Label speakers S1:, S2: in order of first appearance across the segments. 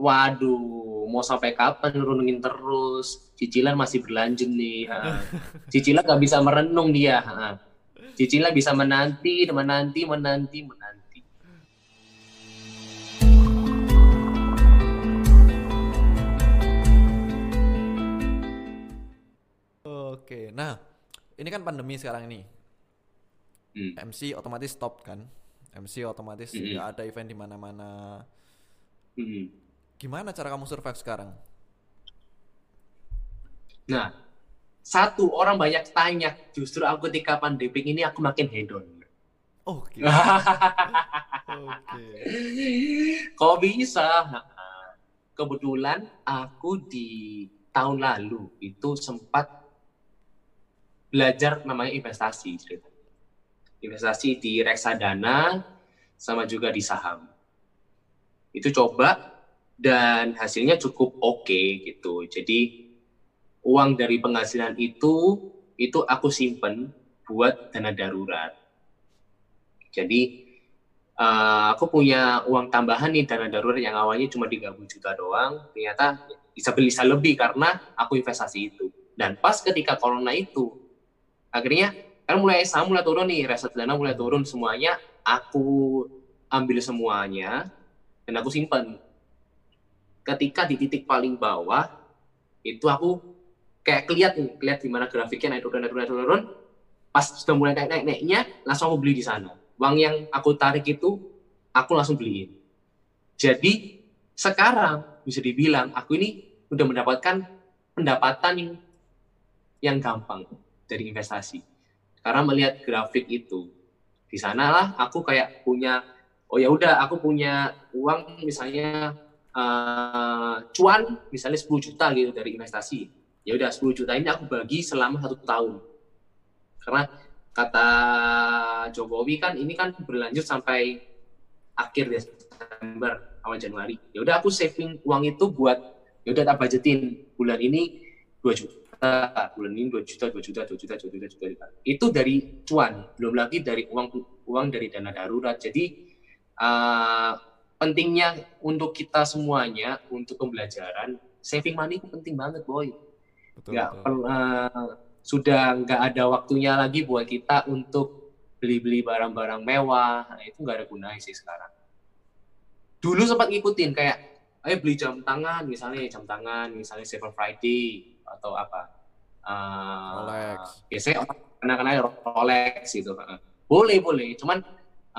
S1: waduh mau sampai kapan nurunin terus cicilan masih berlanjut nih ha. cicilan nggak bisa merenung dia ha. cicilan bisa menanti menanti menanti menanti
S2: Oke, nah ini kan pandemi sekarang ini.
S1: Hmm.
S2: MC otomatis stop kan? MC otomatis
S1: Mm-mm.
S2: nggak ada event di mana-mana.
S1: Hmm.
S2: Gimana cara kamu survive sekarang?
S1: Nah, satu orang banyak tanya, justru aku ketika pandemi ini aku makin hedon.
S2: Oh, Oke. Oke.
S1: Kok bisa? Kebetulan aku di tahun lalu itu sempat belajar namanya investasi. cerita. Investasi di reksadana sama juga di saham. Itu coba dan hasilnya cukup oke gitu. Jadi uang dari penghasilan itu itu aku simpen buat dana darurat. Jadi eh, aku punya uang tambahan nih dana darurat yang awalnya cuma 30 juta doang, ternyata bisa beli bisa lebih karena aku investasi itu. Dan pas ketika corona itu, akhirnya kan mulai saham mulai turun nih, reksadana mulai turun semuanya, aku ambil semuanya dan aku simpan. Ketika di titik paling bawah, itu aku kayak keliat nih, keliat di mana grafiknya naik turun naik turun naik turun. Pas sudah mulai naik naik naiknya, langsung aku beli di sana. Uang yang aku tarik itu aku langsung beliin. Jadi sekarang bisa dibilang aku ini udah mendapatkan pendapatan yang yang gampang dari investasi. Karena melihat grafik itu, di sanalah aku kayak punya oh ya udah aku punya uang misalnya eh, cuan misalnya 10 juta gitu dari investasi. Ya udah 10 juta ini aku bagi selama satu tahun. Karena kata Jokowi kan ini kan berlanjut sampai akhir Desember awal Januari. Ya udah aku saving uang itu buat ya udah tak budgetin bulan ini 2 juta, bulan ini 2 juta, 2 juta, 2 juta, 2 juta, 2 juta. Itu dari cuan, belum lagi dari uang uang dari dana darurat. Jadi eh, pentingnya untuk kita semuanya untuk pembelajaran saving money itu penting banget boy.
S2: Betul,
S1: Nggak
S2: betul.
S1: per- eh, sudah nggak ada waktunya lagi buat kita untuk beli-beli barang-barang mewah. Nah, itu nggak ada gunanya sih sekarang. Dulu sempat ngikutin kayak, ayo beli jam tangan, misalnya jam tangan, misalnya Cyber Friday atau apa. Eh,
S2: Rolex.
S1: Biasanya kenal-kenal Rolex gitu. Boleh, boleh. Cuman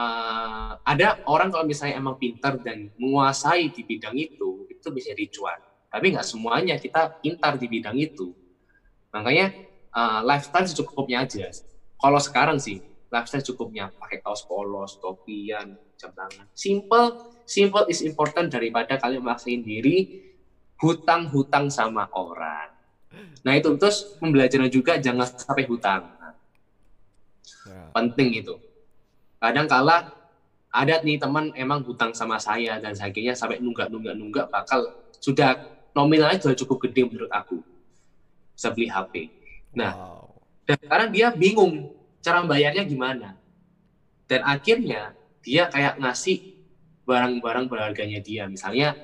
S1: eh, ada orang kalau misalnya emang pintar dan menguasai di bidang itu, itu bisa dicuan. Tapi nggak semuanya kita pintar di bidang itu. Makanya eh, lifestyle secukupnya aja. Kalau sekarang sih, lifestyle cukupnya pakai kaos polos, topian, jam tangan. Simple, simple is important daripada kalian maksain diri hutang-hutang sama orang. Nah itu terus pembelajaran juga jangan sampai hutang. Nah, penting itu. Kadang kala ada nih teman emang hutang sama saya dan akhirnya sampai nunggak-nunggak-nunggak bakal sudah nominalnya sudah cukup gede menurut aku. Bisa beli HP. Nah,
S2: Wow.
S1: dan sekarang dia bingung cara bayarnya gimana. Dan akhirnya dia kayak ngasih barang-barang berharganya dia. Misalnya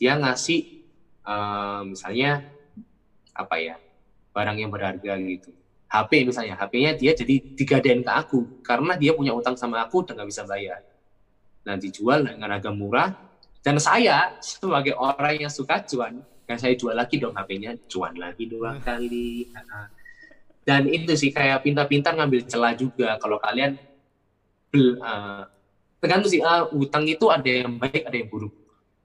S1: dia ngasih eh, misalnya apa ya barang yang berharga gitu. HP misalnya, HP-nya dia jadi digadein ke aku. Karena dia punya utang sama aku dan nggak bisa bayar. Nah dijual dengan harga murah. Dan saya sebagai orang yang suka cuan, kan saya jual lagi dong HP-nya, cuan lagi dua kali. Dan itu sih kayak pintar-pintar ngambil celah juga. Kalau kalian bel, eh, tergantung sih eh, hutang itu ada yang baik ada yang buruk.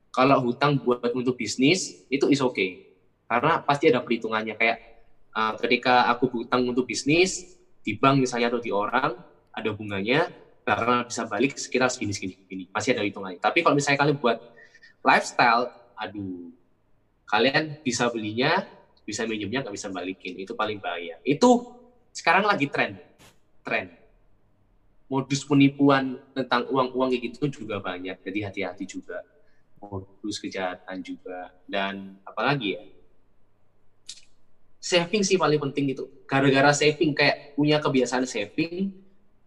S1: Kalau hutang buat untuk bisnis itu is okay. Karena pasti ada perhitungannya. Kayak eh, ketika aku hutang untuk bisnis di bank misalnya atau di orang ada bunganya bakal bisa balik sekitar segini segini segini. Pasti ada hitungannya. Tapi kalau misalnya kalian buat lifestyle aduh kalian bisa belinya bisa minjemnya nggak bisa balikin. Itu paling bahaya. Itu sekarang lagi tren tren modus penipuan tentang uang-uang kayak gitu juga banyak. Jadi hati-hati juga. Modus kejahatan juga. Dan apalagi ya saving sih paling penting itu gara-gara saving kayak punya kebiasaan saving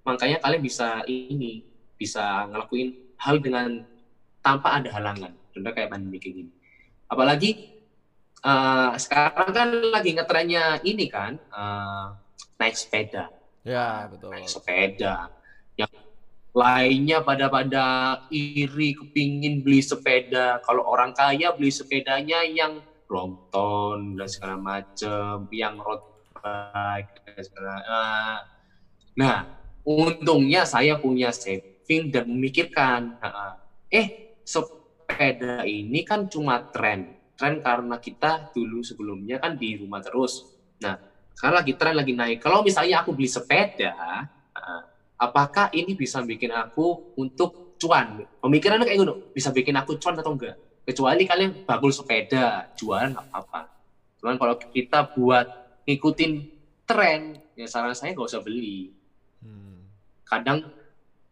S1: makanya kalian bisa ini bisa ngelakuin hal dengan tanpa ada halangan contoh kayak pandemi kayak gini Apalagi uh, sekarang kan lagi ngetrennya ini kan uh, naik sepeda.
S2: Ya betul.
S1: Naik sepeda. Yang lainnya pada pada iri kepingin beli sepeda. Kalau orang kaya beli sepedanya yang Brompton dan segala macam, yang road bike dan segala. Uh, nah, untungnya saya punya saving dan memikirkan, eh sepeda ini kan cuma tren, tren karena kita dulu sebelumnya kan di rumah terus. Nah, sekarang lagi tren lagi naik. Kalau misalnya aku beli sepeda, apakah ini bisa bikin aku untuk cuan? Pemikirannya kayak gitu, bisa bikin aku cuan atau enggak? Kecuali kalian bakul sepeda, jualan nggak apa-apa. Cuman kalau kita buat ngikutin tren, ya saran saya nggak usah beli. Hmm. Kadang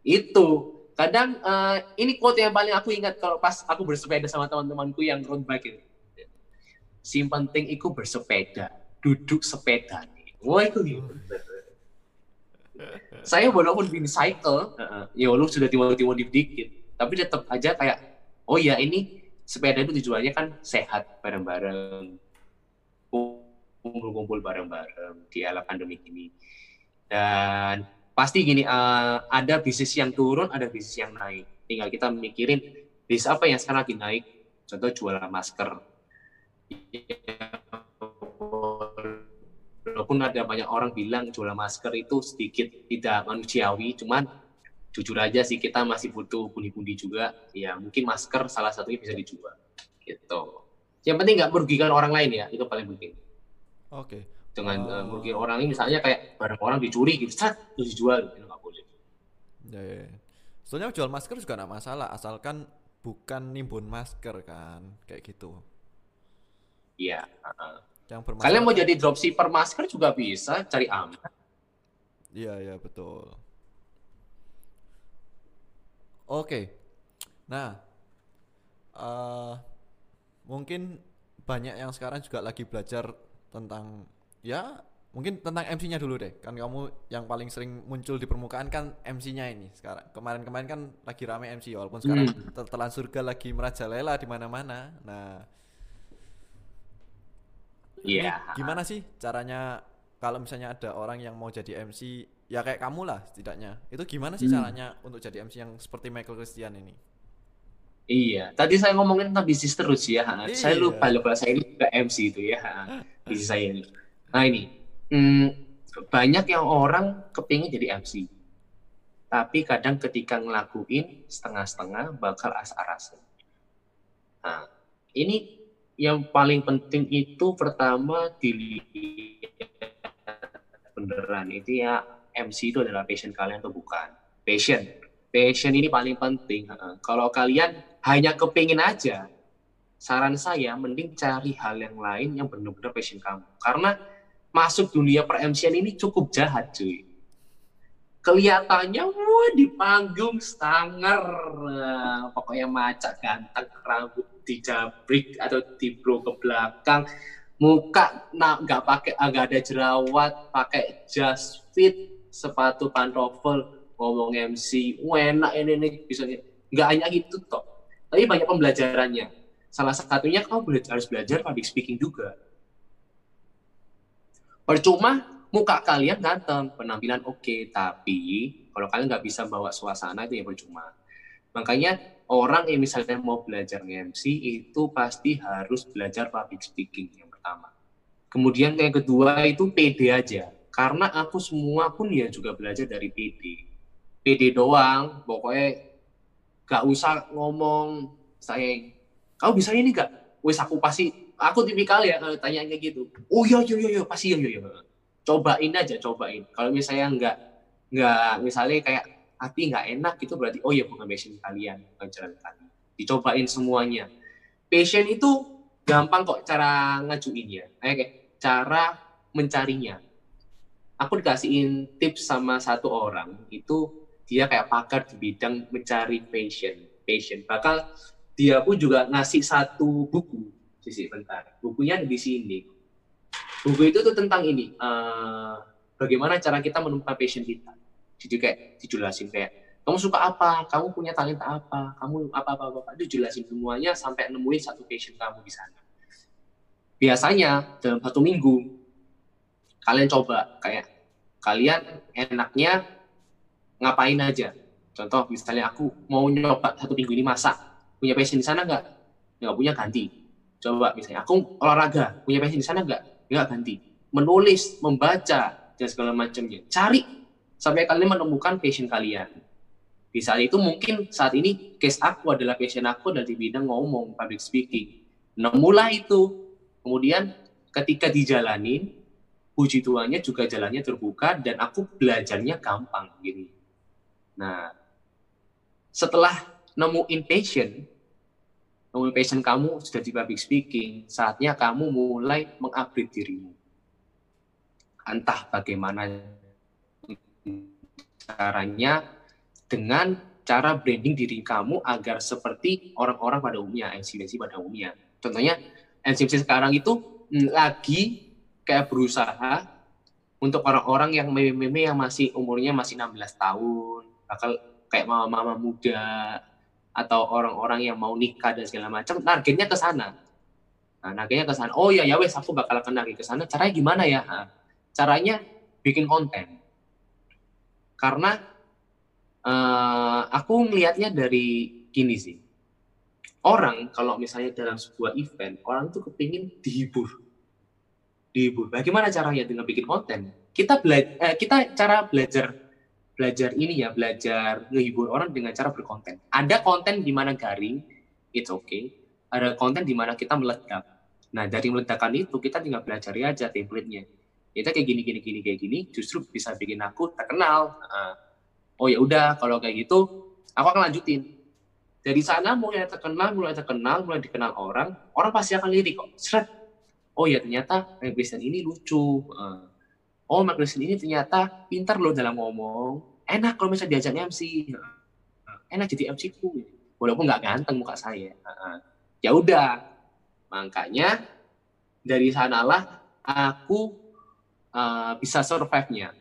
S1: itu, kadang uh, ini quote yang paling aku ingat kalau pas aku bersepeda sama teman-temanku yang road bike itu. Si penting itu bersepeda, duduk sepeda. Wah itu saya walaupun bin cycle, uh, ya walaupun sudah timur-timur dikit, tapi tetap aja kayak, oh ya ini sepeda itu tujuannya kan sehat bareng-bareng, kumpul-kumpul bareng-bareng di ala pandemi ini. Dan pasti gini, uh, ada bisnis yang turun, ada bisnis yang naik. Tinggal kita mikirin bisnis apa yang sekarang lagi naik. Contoh jualan masker. Walaupun ada banyak orang bilang jual masker itu sedikit tidak manusiawi, cuman jujur aja sih kita masih butuh pundi-pundi juga. Ya mungkin masker salah satunya bisa dijual. Gitu. Yang penting nggak merugikan orang lain ya, itu paling penting.
S2: Oke. Okay.
S1: Dengan uh, merugikan orang ini misalnya kayak barang orang dicuri gitu, cat, terus dijual, itu nggak boleh.
S2: Ya, ya, ya. Soalnya jual masker juga nggak masalah, asalkan bukan nimbun masker kan, kayak gitu.
S1: Iya. Uh, yang Kalian mau jadi dropshipper masker juga bisa, cari aman.
S2: Iya, iya betul. Oke. Nah, uh, mungkin banyak yang sekarang juga lagi belajar tentang ya mungkin tentang MC-nya dulu deh kan kamu yang paling sering muncul di permukaan kan MC-nya ini sekarang kemarin-kemarin kan lagi rame MC walaupun sekarang hmm. telan surga lagi merajalela di mana-mana nah
S1: Iya. Yeah.
S2: Gimana sih caranya kalau misalnya ada orang yang mau jadi MC ya kayak kamu lah setidaknya. Itu gimana sih hmm. caranya untuk jadi MC yang seperti Michael Christian ini?
S1: Iya, tadi saya ngomongin tentang bisnis terus ya. Iya. Saya lupa lupa saya ini juga MC itu ya. bisnis saya ini. Nah ini, hmm, banyak yang orang kepingin jadi MC. Tapi kadang ketika ngelakuin setengah-setengah bakal asal-asal. Nah, ini yang paling penting itu pertama dilihat beneran itu ya MC itu adalah passion kalian atau bukan? Passion. Passion ini paling penting kalau kalian hanya kepingin aja saran saya mending cari hal yang lain yang benar-benar passion kamu. Karena masuk dunia per MC ini cukup jahat cuy. Kelihatannya wah di panggung stanger. Nah, pokoknya macak ganteng rambut dijabrik atau dibro ke belakang. Muka nah nggak pakai ah, nggak ada jerawat pakai just fit sepatu pantofel ngomong MC enak ini nih bisa nggak hanya itu toh tapi banyak pembelajarannya salah satunya kamu belajar, harus belajar public speaking juga percuma muka kalian ganteng penampilan oke okay, tapi kalau kalian nggak bisa bawa suasana itu ya percuma makanya orang yang misalnya mau belajar MC itu pasti harus belajar public speaking yang pertama. Kemudian yang kedua itu PD aja. Karena aku semua pun ya juga belajar dari PD. PD doang, pokoknya gak usah ngomong saya, kau bisa ini gak? Wes aku pasti, aku tipikal ya eh, tanya kayak gitu. Oh iya iya iya, iya pasti iya iya. iya. Cobain aja, cobain. Kalau misalnya nggak nggak misalnya kayak hati nggak enak itu berarti oh ya bukan passion kalian bukan jalan kalian dicobain semuanya passion itu gampang kok cara ngajuinnya kayak cara mencarinya aku dikasihin tips sama satu orang itu dia kayak pakar di bidang mencari passion passion. Bakal dia pun juga ngasih satu buku. Sisi bentar bukunya di sini. Buku itu tuh tentang ini uh, bagaimana cara kita menemukan passion kita. Jadi kayak dijelasin kayak kamu suka apa, kamu punya talenta apa, kamu apa apa apa, itu jelasin semuanya sampai nemuin satu passion kamu di sana. Biasanya dalam satu minggu kalian coba kayak kalian enaknya ngapain aja. Contoh misalnya aku mau nyoba satu minggu ini masak, punya passion di sana nggak? Nggak punya ganti. Coba misalnya aku olahraga, punya passion di sana nggak? Nggak ganti. Menulis, membaca, dan segala macamnya. Cari sampai kalian menemukan passion kalian di saat itu mungkin saat ini case aku adalah passion aku dari bidang ngomong public speaking nemulah itu kemudian ketika dijalanin puji Tuhannya juga jalannya terbuka dan aku belajarnya gampang gini nah setelah nemuin passion nemuin passion kamu sudah di public speaking saatnya kamu mulai mengupgrade dirimu entah bagaimana caranya dengan cara branding diri kamu agar seperti orang-orang pada umumnya, MC-MC pada umumnya. Contohnya, MC-MC sekarang itu mm, lagi kayak berusaha untuk orang-orang yang meme-meme yang masih umurnya masih 16 tahun, bakal kayak mama-mama muda, atau orang-orang yang mau nikah dan segala macam, targetnya ke sana. Nah, targetnya ke sana. Oh ya, ya wes, aku bakal akan ke sana. Caranya gimana ya? Nah, caranya bikin konten. Karena uh, aku melihatnya dari gini sih. Orang kalau misalnya dalam sebuah event, orang itu kepingin dihibur. Dihibur. Bagaimana caranya dengan bikin konten? Kita belajar, eh, kita cara belajar belajar ini ya, belajar menghibur orang dengan cara berkonten. Ada konten di mana garing, it's okay. Ada konten di mana kita meledak. Nah, dari meledakan itu kita tinggal belajar aja template-nya. Kita kayak gini gini gini kayak gini justru bisa bikin aku terkenal. Oh ya udah kalau kayak gitu aku akan lanjutin dari sana mulai terkenal mulai terkenal mulai dikenal orang orang pasti akan lirik kok seret oh ya ternyata Mike Kristen ini lucu. Oh Mike ini ternyata pintar loh dalam ngomong. Enak kalau misalnya diajak MC enak jadi MC ku. Walaupun nggak ganteng muka saya. Ya udah. Makanya dari sanalah aku uh, bisa survive-nya.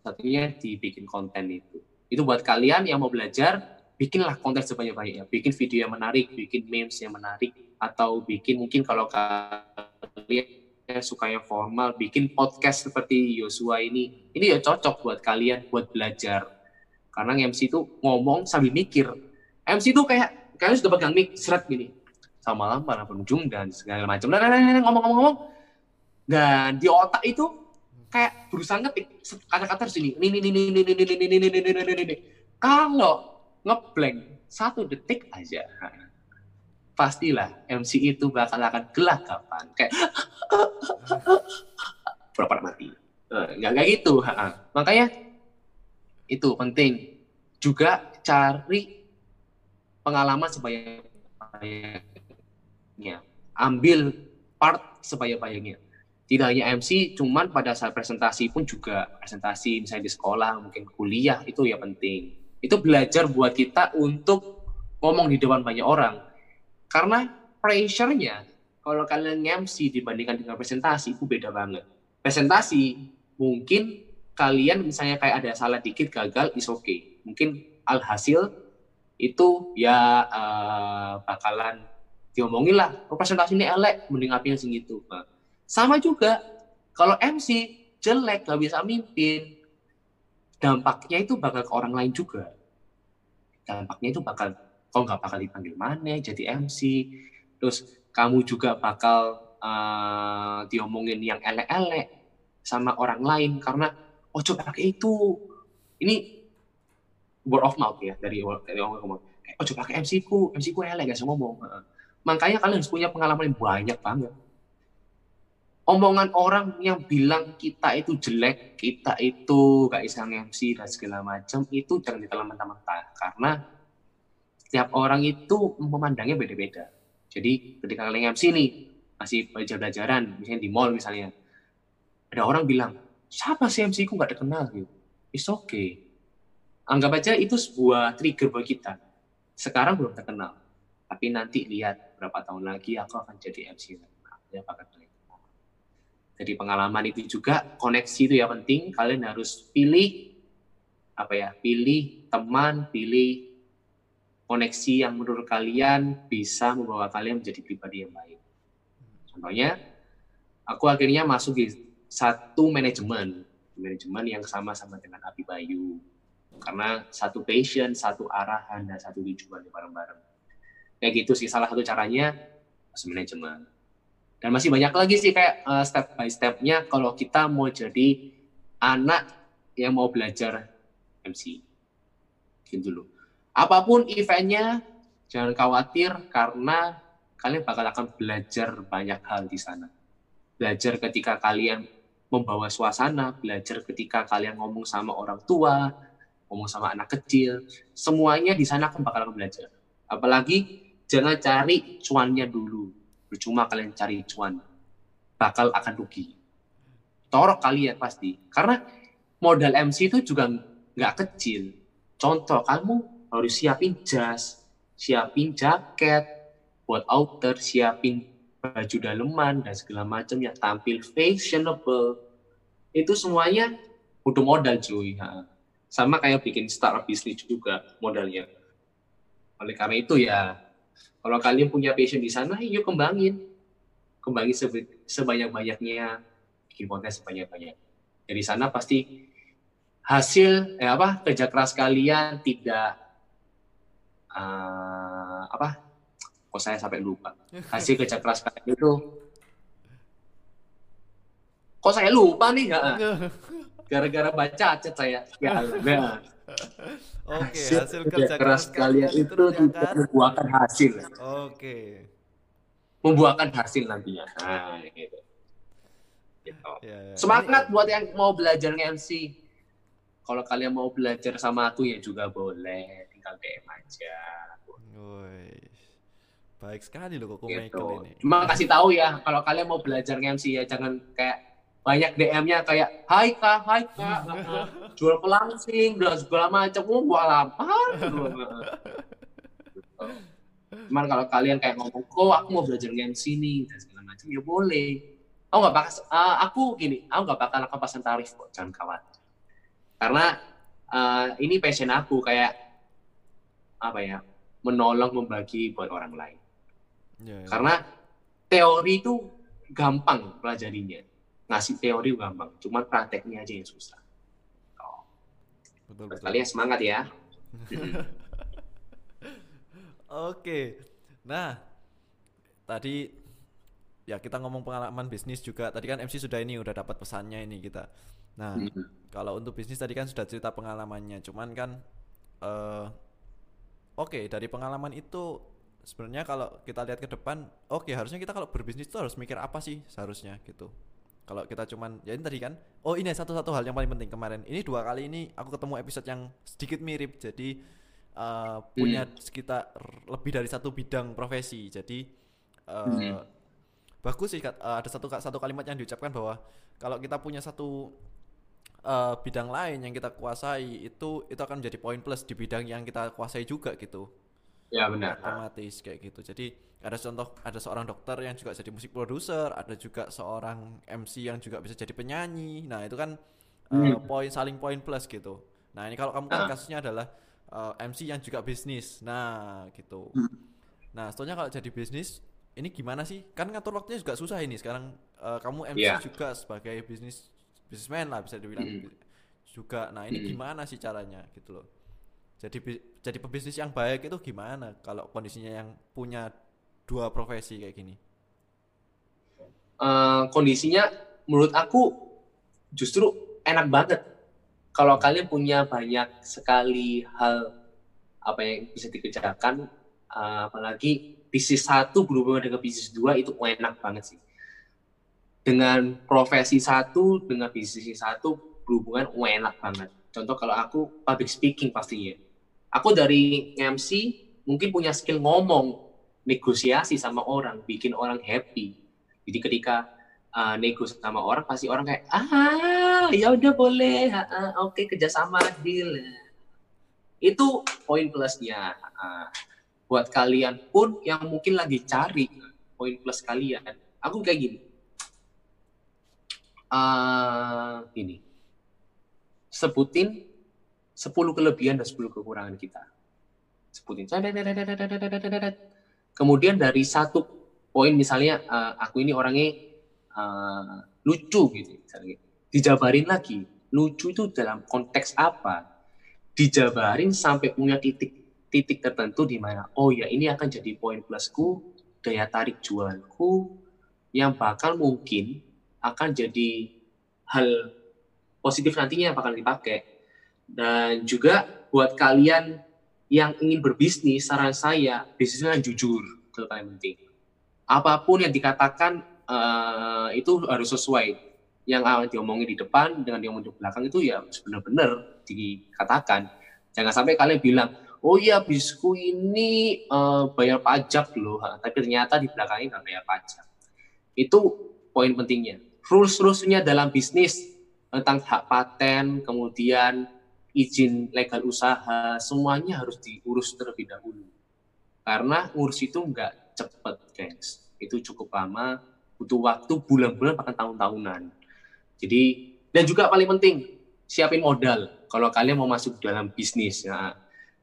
S1: Satunya dibikin konten itu. Itu buat kalian yang mau belajar, bikinlah konten sebanyak-banyaknya. Bikin video yang menarik, bikin memes yang menarik, atau bikin mungkin kalau kalian suka yang formal, bikin podcast seperti Yosua ini. Ini ya cocok buat kalian buat belajar. Karena MC itu ngomong sambil mikir. MC itu kayak kalian sudah pegang mic seret gini. Sama malam para pengunjung dan segala macam. Nah, nah, nah, ngomong-ngomong. Dan di otak itu kayak berusaha ngetik kata-kata di sini. Ini ini ini ini ini ini ini ini ini ini. Kalau ngeblank satu detik aja, pastilah MC itu bakal akan gelagapan kayak berapa mati. Nggak kayak gitu. Makanya itu penting. Juga cari pengalaman sebanyak-banyaknya. Ambil part sebanyak-banyaknya tidak hanya MC, cuman pada saat presentasi pun juga presentasi misalnya di sekolah, mungkin kuliah itu ya penting. Itu belajar buat kita untuk ngomong di depan banyak orang. Karena pressure-nya kalau kalian MC dibandingkan dengan presentasi itu beda banget. Presentasi mungkin kalian misalnya kayak ada salah dikit gagal is okay. Mungkin alhasil itu ya uh, bakalan diomongin lah, oh, presentasi ini elek, mending apa yang segitu. Nah, sama juga, kalau MC jelek, gak bisa mimpin, dampaknya itu bakal ke orang lain juga. Dampaknya itu bakal, kok nggak bakal dipanggil mana jadi MC, terus kamu juga bakal uh, diomongin yang elek-elek sama orang lain karena oh coba pakai itu. Ini word of mouth ya dari dari orang ngomong oh coba pakai MC ku MC ku elek gak ngomong. Makanya kalian harus punya pengalaman yang banyak banget. Omongan orang yang bilang kita itu jelek, kita itu gak bisa MC dan segala macam itu jangan ditelan mentah-mentah. Karena setiap orang itu memandangnya beda-beda. Jadi ketika kalian MC nih masih belajar-belajaran, misalnya di mall misalnya, ada orang bilang siapa sih MC ku gak terkenal gitu. It's okay. Anggap aja itu sebuah trigger buat kita. Sekarang belum terkenal, tapi nanti lihat berapa tahun lagi aku akan jadi MC. Ya, jadi pengalaman itu juga koneksi itu ya penting. Kalian harus pilih apa ya pilih teman pilih koneksi yang menurut kalian bisa membawa kalian menjadi pribadi yang baik. Contohnya aku akhirnya masuk di satu manajemen manajemen yang sama-sama dengan Abi Bayu. Karena satu passion satu arahan dan satu tujuan bareng-bareng. Kayak gitu sih salah satu caranya masuk manajemen. Dan masih banyak lagi sih kayak uh, step by stepnya kalau kita mau jadi anak yang mau belajar MC gitu dulu apa pun eventnya jangan khawatir karena kalian bakal akan belajar banyak hal di sana. Belajar ketika kalian membawa suasana belajar ketika kalian ngomong sama orang tua ngomong sama anak kecil semuanya di sana akan bakal akan belajar. Apalagi jangan cari cuannya dulu. Percuma kalian cari cuan bakal akan rugi. Torok kalian pasti. Karena modal MC itu juga nggak kecil. Contoh kamu harus siapin jas siapin jaket buat outer siapin baju daleman dan segala macam yang tampil fashionable itu semuanya butuh modal cuy sama kayak bikin startup bisnis juga modalnya oleh karena itu ya kalau kalian punya passion di sana, yuk kembangin. Kembangin sebanyak-banyaknya, bikin konten sebanyak-banyak. Dari sana pasti hasil eh apa kerja keras kalian tidak uh, apa kok saya sampai lupa hasil kerja keras kalian itu kok saya lupa nih ya gara-gara baca chat saya ya.
S2: Oke, hasil, hasil kerja keras
S1: kalian itu juga membuahkan hasil.
S2: Oke.
S1: Membuahkan hasil nantinya. Nah, gitu. gitu. Ya, ya. Semangat Ini, buat yang mau belajar MC. Kalau kalian mau belajar sama aku ya juga boleh, tinggal DM aja.
S2: Woy. Baik sekali loh kok gitu.
S1: Ini. Cuma kasih tahu ya, kalau kalian mau belajar MC ya jangan kayak banyak DM-nya kayak Hai kak, hai kak, jual pelangsing dan segala macam, oh gua lapar. Cuman kalau kalian kayak ngomong, kok aku mau belajar game sini dan segala macam, ya boleh. Aku nggak bakal, uh, aku gini, aku nggak bakal akan pasang tarif kok, jangan khawatir. Karena uh, ini passion aku kayak apa ya, menolong membagi buat orang lain. Ya, ya. Karena teori itu gampang pelajarinya ngasih teori gampang, cuma prakteknya aja yang susah. Oh. Betul, betul. Kalian semangat ya.
S2: Oke, nah tadi ya kita ngomong pengalaman bisnis juga. Tadi kan MC sudah ini udah dapat pesannya ini kita. Nah hmm. kalau untuk bisnis tadi kan sudah cerita pengalamannya, cuman kan uh, oke okay, dari pengalaman itu sebenarnya kalau kita lihat ke depan, oke okay, harusnya kita kalau berbisnis itu harus mikir apa sih seharusnya gitu. Kalau kita cuman ya ini tadi kan. Oh, ini satu-satu hal yang paling penting kemarin. Ini dua kali ini aku ketemu episode yang sedikit mirip. Jadi uh, punya hmm. sekitar lebih dari satu bidang profesi. Jadi uh, hmm. bagus sih uh, ada satu satu kalimat yang diucapkan bahwa kalau kita punya satu uh, bidang lain yang kita kuasai itu itu akan menjadi poin plus di bidang yang kita kuasai juga gitu.
S1: Ya benar.
S2: Otomatis kayak gitu. Jadi ada contoh ada seorang dokter yang juga jadi musik produser ada juga seorang MC yang juga bisa jadi penyanyi nah itu kan uh, hmm. poin saling poin plus gitu nah ini kalau kamu kan ah. kasusnya adalah uh, eh, MC yang juga bisnis nah gitu hmm. nah setelahnya kalau jadi bisnis ini gimana sih kan ngatur waktunya juga susah ini sekarang uh, kamu MC yeah. juga sebagai bisnis bisnismen lah bisa dibilang hmm. juga nah ini hmm. gimana sih caranya gitu loh jadi jadi pebisnis yang baik itu gimana kalau kondisinya yang punya dua profesi kayak gini?
S1: Uh, kondisinya menurut aku justru enak banget kalau kalian punya banyak sekali hal apa yang bisa dikerjakan uh, apalagi bisnis satu berhubungan dengan bisnis dua itu enak banget sih dengan profesi satu dengan bisnis satu berhubungan enak banget contoh kalau aku public speaking pastinya aku dari MC mungkin punya skill ngomong negosiasi sama orang, bikin orang happy. Jadi ketika uh, nego sama orang, pasti orang kayak ah ya udah boleh, uh, oke kerjasama deal. Itu poin plusnya. Uh, buat kalian pun yang mungkin lagi cari poin plus kalian, aku kayak gini. Uh, ini sebutin 10 kelebihan dan 10 kekurangan kita. Sebutin. Kemudian dari satu poin misalnya uh, aku ini orangnya uh, lucu gitu misalnya. Dijabarin lagi. Lucu itu dalam konteks apa? Dijabarin sampai punya titik titik tertentu di mana oh ya ini akan jadi poin plusku, daya tarik jualku yang bakal mungkin akan jadi hal positif nantinya yang bakal dipakai. Dan juga buat kalian yang ingin berbisnis, saran saya bisnisnya jujur, itu paling penting. Apa pun yang dikatakan uh, itu harus sesuai. Yang akan diomongin di depan dengan diomongin di belakang itu ya benar-benar dikatakan. Jangan sampai kalian bilang, oh iya bisku ini uh, bayar pajak loh, tapi ternyata di belakangnya nggak bayar pajak. Itu poin pentingnya. Rules-rulesnya dalam bisnis tentang hak paten, kemudian izin legal usaha, semuanya harus diurus terlebih dahulu. Karena ngurus itu nggak cepet, guys. Itu cukup lama, butuh waktu bulan-bulan bahkan tahun-tahunan. Jadi, dan juga paling penting, siapin modal kalau kalian mau masuk dalam bisnis. Nah,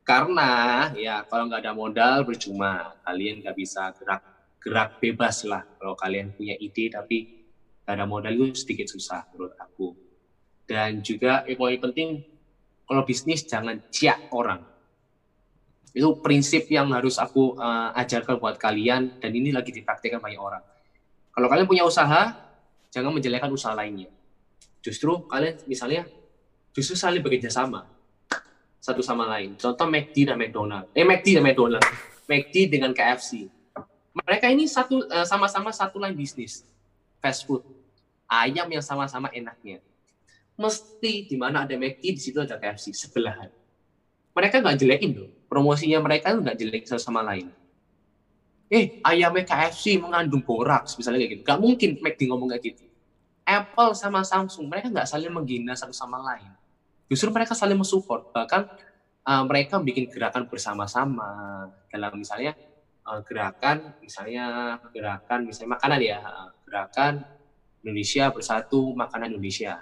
S1: karena ya kalau nggak ada modal percuma, kalian nggak bisa gerak gerak bebas lah kalau kalian punya ide tapi nggak ada modal itu sedikit susah menurut aku. Dan juga yang paling penting kalau bisnis jangan ciak orang. Itu prinsip yang harus aku uh, ajarkan buat kalian dan ini lagi dipraktikkan banyak orang. Kalau kalian punya usaha jangan menjelekkan usaha lainnya. Justru kalian misalnya justru saling bekerja sama satu sama lain. Contoh McD dan McDonald. Eh McD dan McDonald. McD dengan KFC mereka ini satu eh, sama-sama satu line bisnis. Fast food ayam yang sama-sama enaknya. Mesti di mana ada McD di situ ada KFC sebelahan. Mereka nggak jelekin loh. Promosinya mereka itu nggak jelek satu sama lain. Eh ayamnya KFC mengandung boraks misalnya kayak gitu. Nggak mungkin McD ngomong kayak gitu. Apple sama Samsung mereka nggak saling menghina satu sama lain. Justru mereka saling mensupport. Bahkan uh, mereka bikin gerakan bersama-sama. Dalam misalnya uh, gerakan misalnya gerakan misalnya makanan ya gerakan Indonesia bersatu makanan Indonesia.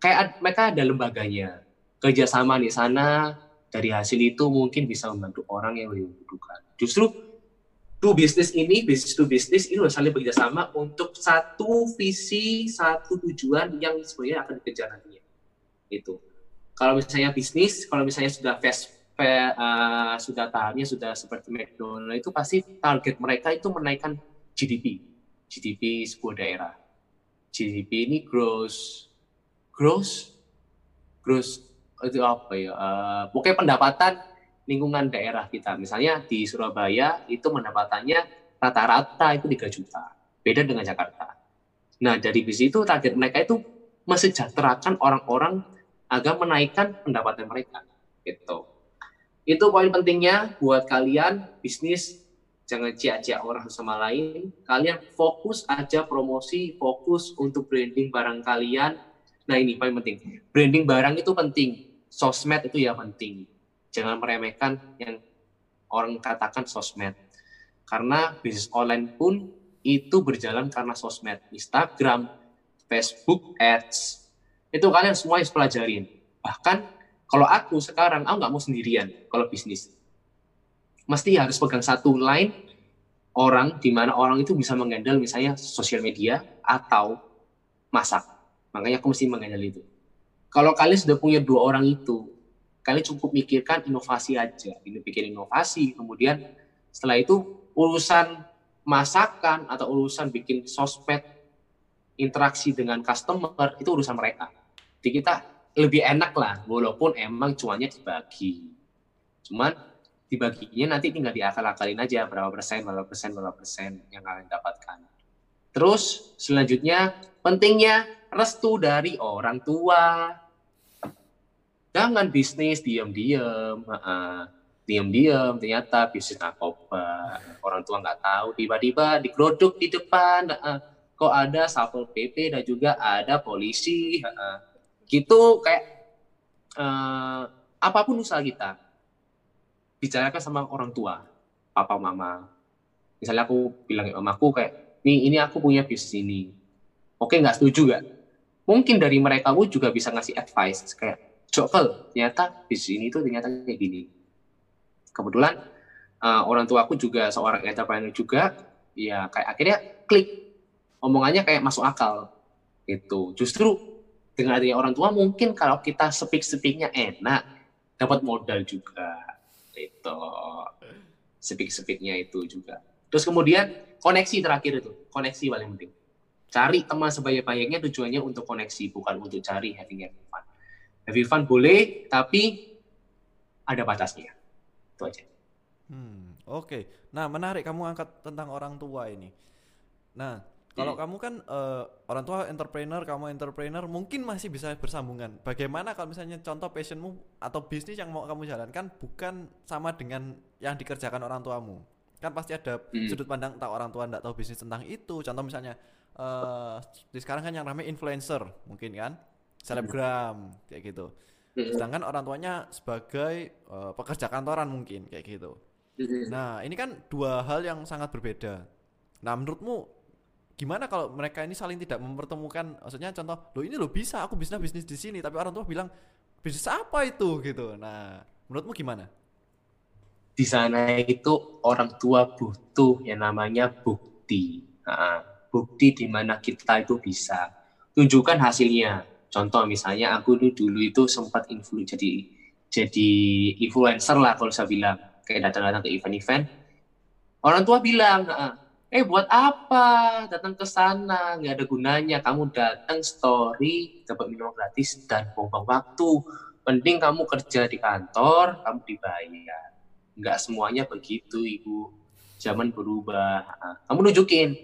S1: Kayak mereka ada lembaganya. Kerjasama di sana dari hasil itu mungkin bisa membantu orang yang membutuhkan. Justru to bisnis ini bisnis to bisnis ini harus saling bekerjasama untuk satu visi satu tujuan yang sebenarnya akan dikejar nantinya. Itu kalau misalnya bisnis kalau misalnya sudah fast uh, sudah tahapnya sudah seperti McDonald itu pasti target mereka itu menaikkan GDP, GDP sebuah daerah. GDP ini gross, gross, gross itu apa ya? Uh, pokoknya pendapatan lingkungan daerah kita. Misalnya di Surabaya itu pendapatannya rata-rata itu 3 juta. Beda dengan Jakarta. Nah, dari bis itu target mereka itu mesejahterakan orang-orang agar menaikkan pendapatan mereka. Gitu. Itu poin pentingnya buat kalian bisnis jangan cia-cia orang sama lain. Kalian fokus aja promosi, fokus untuk branding barang kalian. Nah ini paling penting. Branding barang itu penting. Sosmed itu ya penting. Jangan meremehkan yang orang katakan sosmed. Karena bisnis online pun itu berjalan karena sosmed. Instagram, Facebook, Ads. Itu kalian semua harus pelajarin. Bahkan kalau aku sekarang, aku nggak mau sendirian kalau bisnis. Mesti harus pegang satu line orang di mana orang itu bisa menghandle misalnya sosial media atau masak. Makanya aku mesti menghandle itu. Kalau kalian sudah punya dua orang itu, kalian cukup mikirkan inovasi aja. Ini bikin inovasi, kemudian setelah itu urusan masakan atau urusan bikin sosmed interaksi dengan customer itu urusan mereka. Jadi kita lebih enak lah walaupun emang cuannya dibagi cuman dibaginya nanti tinggal diakal-akalin aja berapa persen berapa persen berapa persen yang kalian dapatkan. Terus selanjutnya pentingnya restu dari orang tua. Jangan bisnis diam-diam uh, diam-diam ternyata bisnis narkoba. Orang tua nggak tahu tiba-tiba digerodok di depan kok ada satpol pp dan juga ada polisi gitu kayak uh, apa pun usaha kita bicarakan sama orang tua papa mama. Misalnya aku bilang ke mamaku kayak nih ini aku punya bisnis ini. Oke nggak setuju gak mungkin dari mereka pun juga bisa ngasih advice kayak jokel ternyata bisnis ini tuh ternyata kayak gini. Kebetulan uh, orang tua aku juga seorang entrepreneur juga ya kayak akhirnya klik. Omongannya kayak masuk akal gitu. Justru dengan adanya orang tua mungkin kalau kita speak speaknya enak dapat modal juga itu. Speak speaknya itu juga. Terus kemudian koneksi terakhir itu. Koneksi paling penting. Cari teman sebanyak-banyaknya tujuannya untuk koneksi bukan untuk cari having fun. Having fun boleh tapi ada batasnya. Itu aja.
S2: Hmm, oke. Okay. nah menarik kamu angkat tentang orang tua ini. Nah kalau hmm. kamu kan uh, orang tua entrepreneur, kamu entrepreneur, mungkin masih bisa bersambungan. Bagaimana kalau misalnya contoh passionmu atau bisnis yang mau kamu jalankan bukan sama dengan yang dikerjakan orang tuamu? Kan pasti ada hmm. sudut pandang tak orang tua tidak tahu bisnis tentang itu. Contoh misalnya uh, di sekarang kan yang ramai influencer, mungkin kan, selebgram kayak gitu. Hmm. Sedangkan orang tuanya sebagai uh, pekerja kantoran mungkin kayak gitu. Hmm. Nah ini kan dua hal yang sangat berbeda. Nah menurutmu gimana kalau mereka ini saling tidak mempertemukan? Maksudnya contoh lo ini lo bisa aku bisnis bisnis di sini tapi orang tua bilang bisnis apa itu? Gitu. Nah menurutmu gimana?
S1: Di sana itu orang tua butuh yang namanya bukti. Nah, bukti di mana kita itu bisa. Tunjukkan hasilnya. Contoh misalnya aku dulu dulu itu sempat influ jadi jadi influencer lah kalau saya bilang. Kayak datang-datang ke event-event. Orang tua bilang nah, eh buat apa? Datang ke sana nggak ada gunanya. Kamu datang story dapat minum gratis dan buang waktu. Penting kamu kerja di kantor kamu dibayar. Nggak semuanya begitu ibu. Zaman berubah. Nah, kamu nunjukin.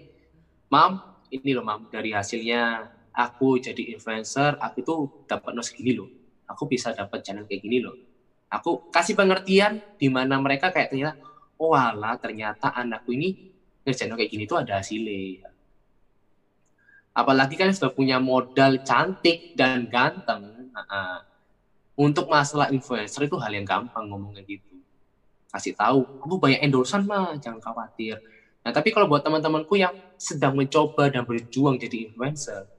S1: Mam ini loh mam dari hasilnya. Aku jadi influencer aku tuh dapat nos gini loh. Aku bisa dapat channel kayak gini loh. Aku kasih pengertian di mana mereka kayak ternyata oh alah ternyata anakku ini ngerjain kayak gini tuh ada hasilnya. Apalagi kan sudah punya modal cantik dan ganteng nah, untuk masalah influencer itu hal yang gampang ngomongnya gitu. Kasih tahu aku banyak endorsan mah jangan khawatir. Nah tapi kalau buat teman-temanku yang sedang mencoba dan berjuang jadi influencer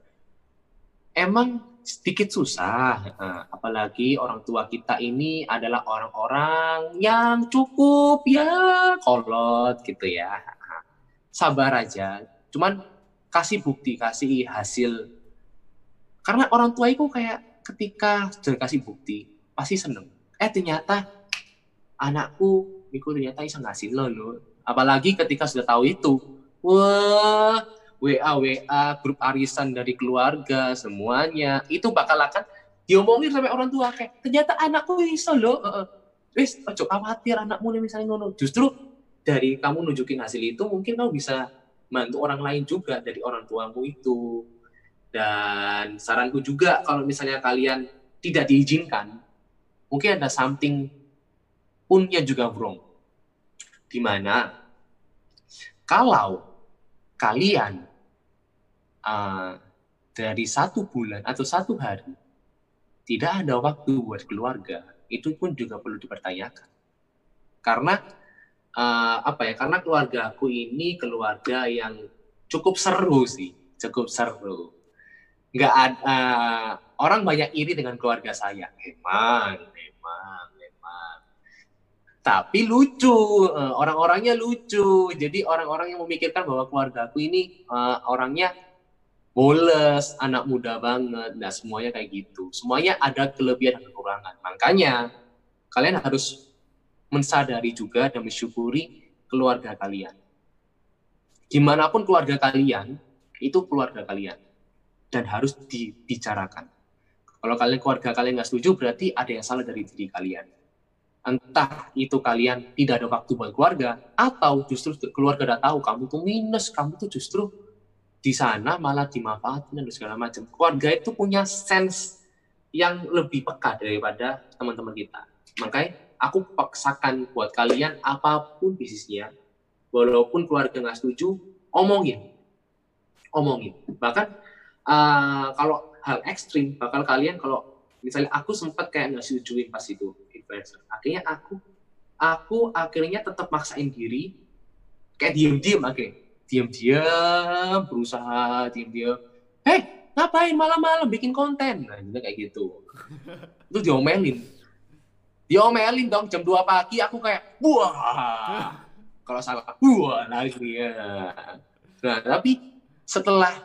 S1: emang sedikit susah nah, apalagi orang tua kita ini adalah orang-orang yang cukup ya kolot gitu ya sabar aja. Cuman kasih bukti kasih hasil. Karena orang tua itu kayak ketika sudah kasih bukti pasti seneng. Eh ternyata anakku itu ternyata bisa ngasih lo lo apalagi ketika sudah tahu itu. Wah WA WA grup arisan dari keluarga semuanya. Itu bakal akan diomongin sampai orang tua kayak ternyata anakku bisa lo wis ojo khawatir anakmu nih misalnya ngono. Justru dari kamu nunjukin hasil itu mungkin kamu bisa bantu orang lain juga dari orang tuamu itu. Dan saranku juga kalau misalnya kalian tidak diizinkan mungkin ada something punya juga wrong. Di mana kalau kalian uh, dari satu bulan atau satu hari tidak ada waktu buat keluarga itu pun juga perlu dipertanyakan. Karena uh, apa ya karena keluarga aku ini keluarga yang cukup seru sih cukup seru. Nggak ada uh, orang banyak iri dengan keluarga saya. Emang emang emang. Tapi lucu uh, orang-orangnya lucu. Jadi orang-orang yang memikirkan bahwa keluarga aku ini uh, orangnya boles anak muda banget. Nah semuanya kayak gitu. Semuanya ada kelebihan dan kekurangan. Makanya kalian harus mensadari juga dan mensyukuri keluarga kalian. Gimana pun keluarga kalian, itu keluarga kalian. Dan harus dibicarakan. Kalau kalian keluarga kalian nggak setuju, berarti ada yang salah dari diri kalian. Entah itu kalian tidak ada waktu buat keluarga, atau justru keluarga udah tahu kamu tuh minus, kamu tuh justru di sana malah dimanfaatin dan segala macam. Keluarga itu punya sense yang lebih peka daripada teman-teman kita. Makanya aku paksakan buat kalian apa pun bisnisnya, walaupun keluarga nggak setuju, omongin, omongin. Bahkan uh, kalau hal ekstrim, bakal kalian kalau misalnya aku sempat kayak nggak setujuin pas itu influencer, akhirnya aku aku akhirnya tetap maksain diri kayak diem-diem akhirnya. Diem-diem berusaha diem-diem. Hey ngapain malam-malam bikin konten? Nah gitu kayak gitu. Itu diomelin diomelin dong jam 2 pagi aku kayak wah. Kalau salah wah lagi ya. Nah tapi setelah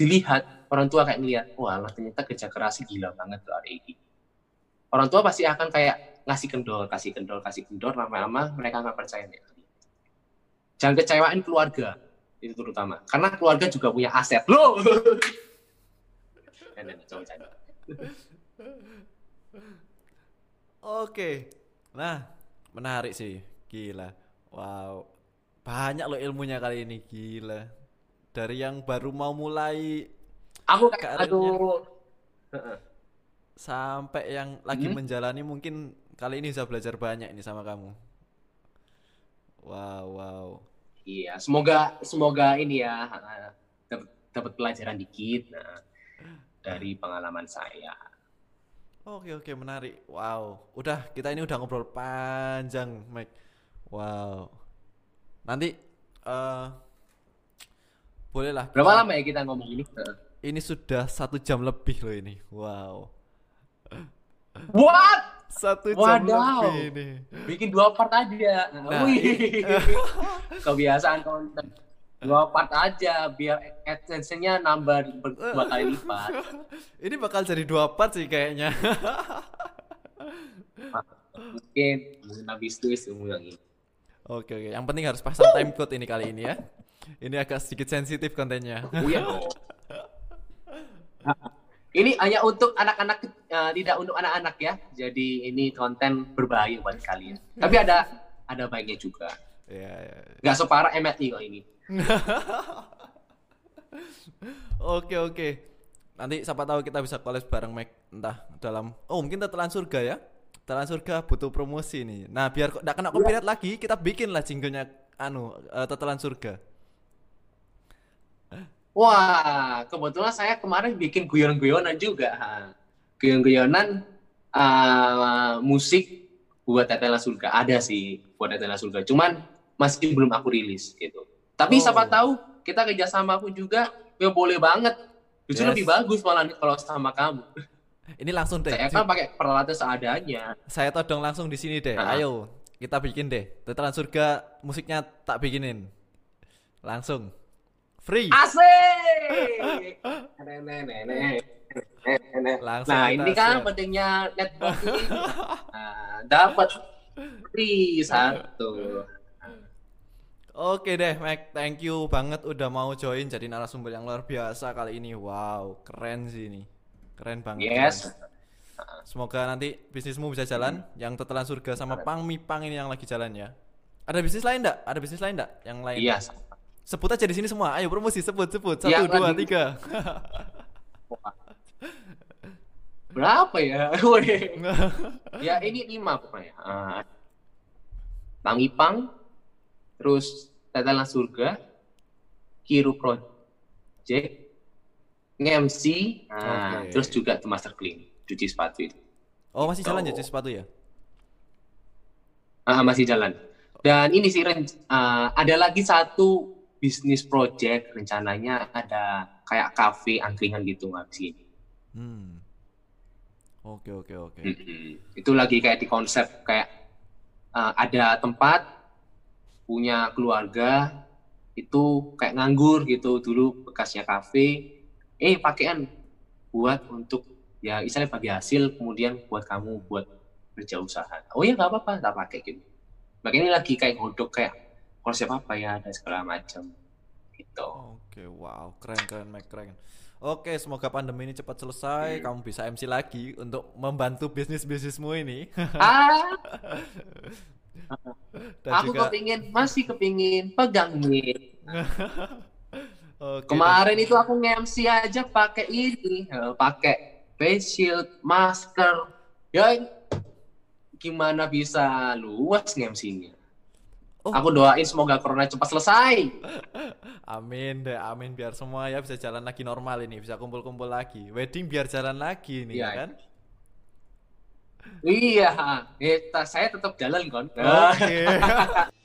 S1: dilihat orang tua kayak ngeliat wah ternyata kerja keras gila banget tuh hari ini. Orang tua pasti akan kayak ngasih kendor kasih kendor kasih kendor lama-lama mereka nggak percaya nih jangan kecewain keluarga itu terutama. Karena keluarga juga punya aset loh
S2: Oke, nah menarik sih, gila, wow, banyak loh ilmunya kali ini, gila. Dari yang baru mau mulai,
S1: aku kayak aduh,
S2: sampai yang lagi hmm? menjalani mungkin kali ini bisa belajar banyak ini sama kamu. Wow, wow.
S1: Iya, semoga semoga ini ya dapat pelajaran dikit. Nah, dari pengalaman saya.
S2: Oke oke menarik. Wow, udah kita ini udah ngobrol panjang, Mike. Wow. Nanti uh, bolehlah.
S1: Berapa kita... lama ya kita ngomong ini?
S2: Ini sudah satu jam lebih loh ini. Wow.
S1: What?
S2: Satu jam Wadaw. lebih ini.
S1: Bikin dua part aja. Nah, Wih. Kebiasaan konten dua part aja biar adsense-nya nambah dua kali lipat.
S2: Ini bakal jadi dua part sih kayaknya.
S1: Mungkin habis itu yang ini.
S2: Oke oke, yang penting harus pasang time code ini kali ini ya. Ini agak sedikit sensitif kontennya.
S1: Oh iya Ini hanya untuk anak-anak, uh, tidak untuk anak-anak ya. Jadi ini konten berbahaya buat kalian. Tapi ada ada baiknya juga.
S2: Ya, ya, ya.
S1: Gak separah MLI kok ini.
S2: oke oke. Nanti siapa tahu kita bisa collab bareng Mac entah dalam oh mungkin tetelan surga ya. Tetelan surga butuh promosi nih. Nah, biar kok enggak kena copyright lagi, kita bikin lah jinglenya anu uh, tetelan surga.
S1: Wah, kebetulan saya kemarin bikin guyon-guyonan juga. Guyon-guyonan uh, musik buat Tetelan Surga. Ada sih buat Tetelan Surga. Cuman masih belum aku rilis gitu. Tapi oh. siapa tahu kita kerjasama pun juga ya boleh banget. Justru yes. lebih bagus malah kalau sama kamu.
S2: Ini langsung deh.
S1: Saya kan pakai peralatan seadanya.
S2: Saya todong langsung di sini deh. Nah. Ayo kita bikin deh. Tetelan surga musiknya tak bikinin. Langsung. Free.
S1: Asik. Langsung nah ini kan pentingnya network ini. Nah, dapat free satu.
S2: Oke deh, Mac. Thank you banget udah mau join jadi narasumber yang luar biasa kali ini. Wow, keren sih ini. Keren banget.
S1: Yes.
S2: Keren. Semoga nanti bisnismu bisa jalan. Hmm. Yang tetelan surga sama Pang Mipang ini yang lagi jalan ya. Ada bisnis lain enggak? Ada bisnis lain enggak? Yang lain?
S1: Iya.
S2: Sebut aja di sini semua. Ayo promosi, sebut, sebut. Satu, ya, dua, lagi. tiga.
S1: Berapa ya? ya ini lima pokoknya. Uh, Pang Ipang, terus Tetelan Surga, Kiru Project, MC, nah, okay. terus juga The Master Clean, cuci sepatu itu.
S2: Oh masih jalan ya cuci sepatu ya?
S1: Ah masih jalan. Dan ini sih uh, ada lagi satu bisnis project rencananya ada kayak cafe angkringan gitu nggak sih?
S2: Hmm. Oke oke oke.
S1: Itu lagi kayak di konsep kayak uh, ada tempat punya keluarga itu kayak nganggur gitu dulu bekasnya kafe eh pakaian buat untuk ya istilahnya bagi hasil kemudian buat kamu buat kerja usaha oh ya nggak apa-apa tak pakai gitu makanya ini lagi kayak godok kayak konsep apa ya ada segala macam gitu
S2: oke wow keren keren Mike keren Oke, semoga pandemi ini cepat selesai. Hmm. Kamu bisa MC lagi untuk membantu bisnis bisnismu ini.
S1: ah, Dan aku juga... kepingin masih kepingin pegang nih. okay, Kemarin dan... itu aku nge-MC aja pakai ini, eh, pakai face shield, masker. Ya gimana bisa luas nge-MC-nya? Oh. Aku doain semoga corona cepat selesai.
S2: amin deh, amin biar semua ya bisa jalan lagi normal ini, bisa kumpul-kumpul lagi. Wedding biar jalan lagi nih ya, ya kan?
S1: Iya, eh, saya tetap jalan kan.
S2: Oke. Okay.